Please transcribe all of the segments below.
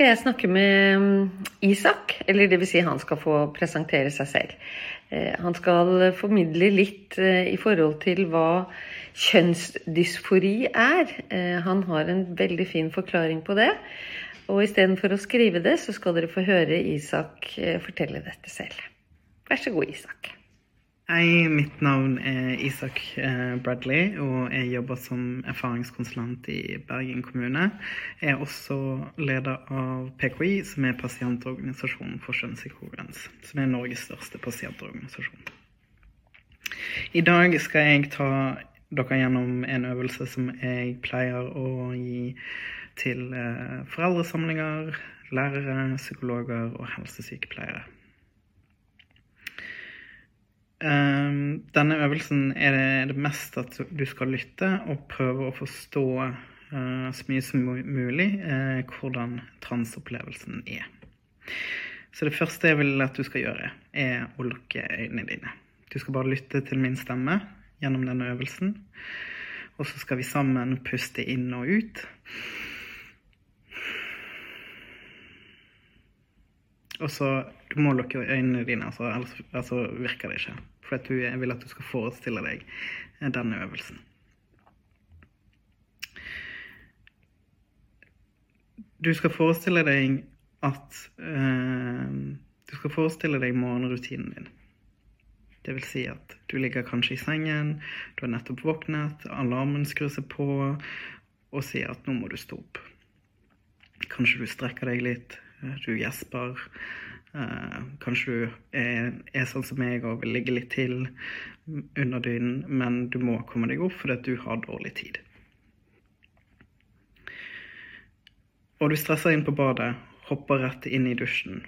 skal jeg snakke med mm, Isak. Eller det vil si, han skal få presentere seg selv. Eh, han skal formidle litt eh, i forhold til hva kjønnsdysfori er. Eh, han har en veldig fin forklaring på det. Og istedenfor å skrive det, så skal dere få høre Isak fortelle dette selv. Vær så god, Isak. Hei, mitt navn er Isak eh, Bradley, og jeg jobber som erfaringskonsulent i Bergen kommune. Jeg er også leder av PKI, som er pasientorganisasjonen for kjønnspsykogrens. Som er Norges største pasientorganisasjon. I dag skal jeg ta dere gjennom en øvelse som jeg pleier å gi til eh, foreldresamlinger, lærere, psykologer og helsesykepleiere. Um, denne øvelsen er det, det, mest at du skal lytte og prøve å forstå uh, så mye som mulig uh, hvordan transopplevelsen er. Så det første jeg vil at du skal gjøre, er å lukke øynene dine. Du skal bare lytte til min stemme gjennom denne øvelsen. Og så skal vi sammen puste inn og ut. Og så må lukke øynene dine, altså, ellers altså virker det ikke. For at jeg vil at du skal forestille deg denne øvelsen. Du skal forestille deg at øh, Du skal forestille deg morgenrutinen din. Det vil si at du ligger kanskje i sengen, du har nettopp våknet, alarmen skrur seg på og sier at nå må du stå opp. Kanskje du strekker deg litt, du gjesper. Uh, kanskje du er, er, sånn som meg og vil ligge litt til under dynen, men du må komme deg opp fordi du har dårlig tid. Og du stresser inn på badet, hopper rett inn i dusjen.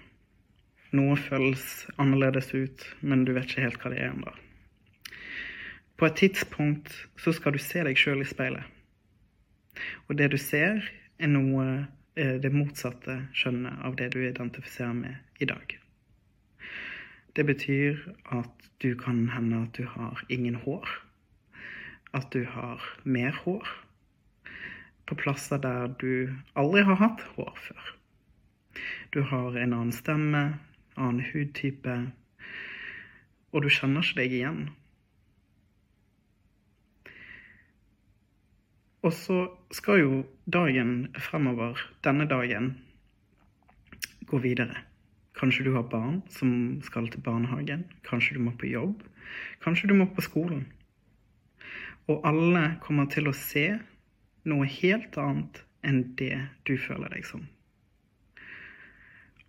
Noe føles annerledes ut, men du vet ikke helt hva det er ennå. På et tidspunkt så skal du se deg sjøl i speilet. Og det du ser, er noe Eh, det motsatte skjønnet av det du identifiserer med i dag. Det betyr at du kan hende at du har ingen hår. At du har mer hår. På plasser der du aldri har hatt hår før. Du har en annen stemme, annen hudtype, og du kjenner ikke deg igjen. Og så skal jo dagen fremover, denne dagen, gå videre. Kanskje du har barn som skal til barnehagen. Kanskje du må på jobb. Kanskje du må på skolen. Og alle kommer til å se noe helt annet enn det du føler deg som.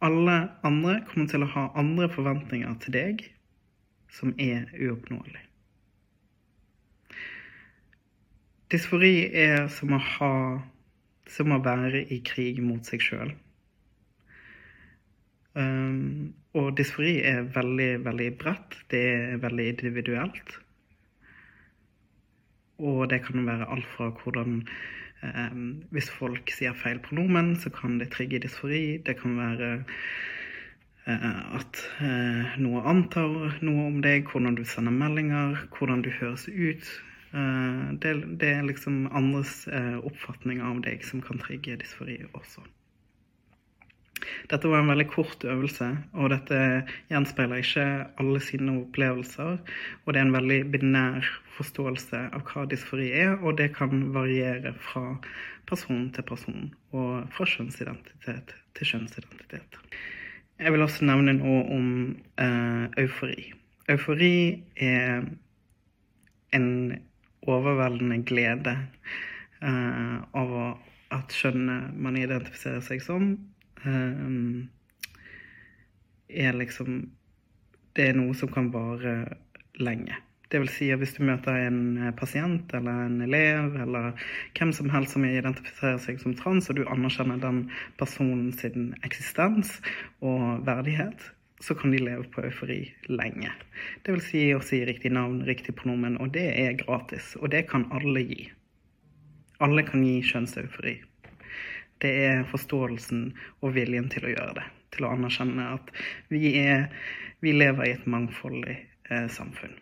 Alle andre kommer til å ha andre forventninger til deg som er uoppnåelige. Dysfori er som å ha Som å være i krig mot seg sjøl. Um, og dysfori er veldig, veldig bredt. Det er veldig individuelt. Og det kan være alt fra hvordan um, Hvis folk sier feil pronomen, så kan det trigge dysfori. Det kan være uh, at uh, noe antar noe om deg, hvordan du sender meldinger, hvordan du høres ut. Eh, det, det, er liksom andres eh, oppfatning av deg som kan trigge dysfori også. Dette var en veldig kort øvelse, og dette gjenspeiler ikke alle sine opplevelser. Og det er en veldig binær forståelse av hva dysfori er, og det kan variere fra person til person, og fra kjønnsidentitet til kjønnsidentitet. Jeg vil også nevne noe om uh, eufori. Eufori er en overveldende glede uh, av at skjønnet man identifiserer seg som, uh, er liksom Det er noe som kan vare lenge. Det vil si at hvis du møter en pasient eller en elev eller hvem som helst som identifiserer seg som trans, og du anerkjenner den personen sin eksistens og verdighet, så kan de leve på eufori lenge. Det vil si å si riktig navn, riktig pronomen, og det er gratis. Og det kan alle gi. Alle kan gi kjønnseufori. Det er forståelsen og viljen til å gjøre det. Til å anerkjenne at vi, er, vi lever i et mangfoldig eh, samfunn.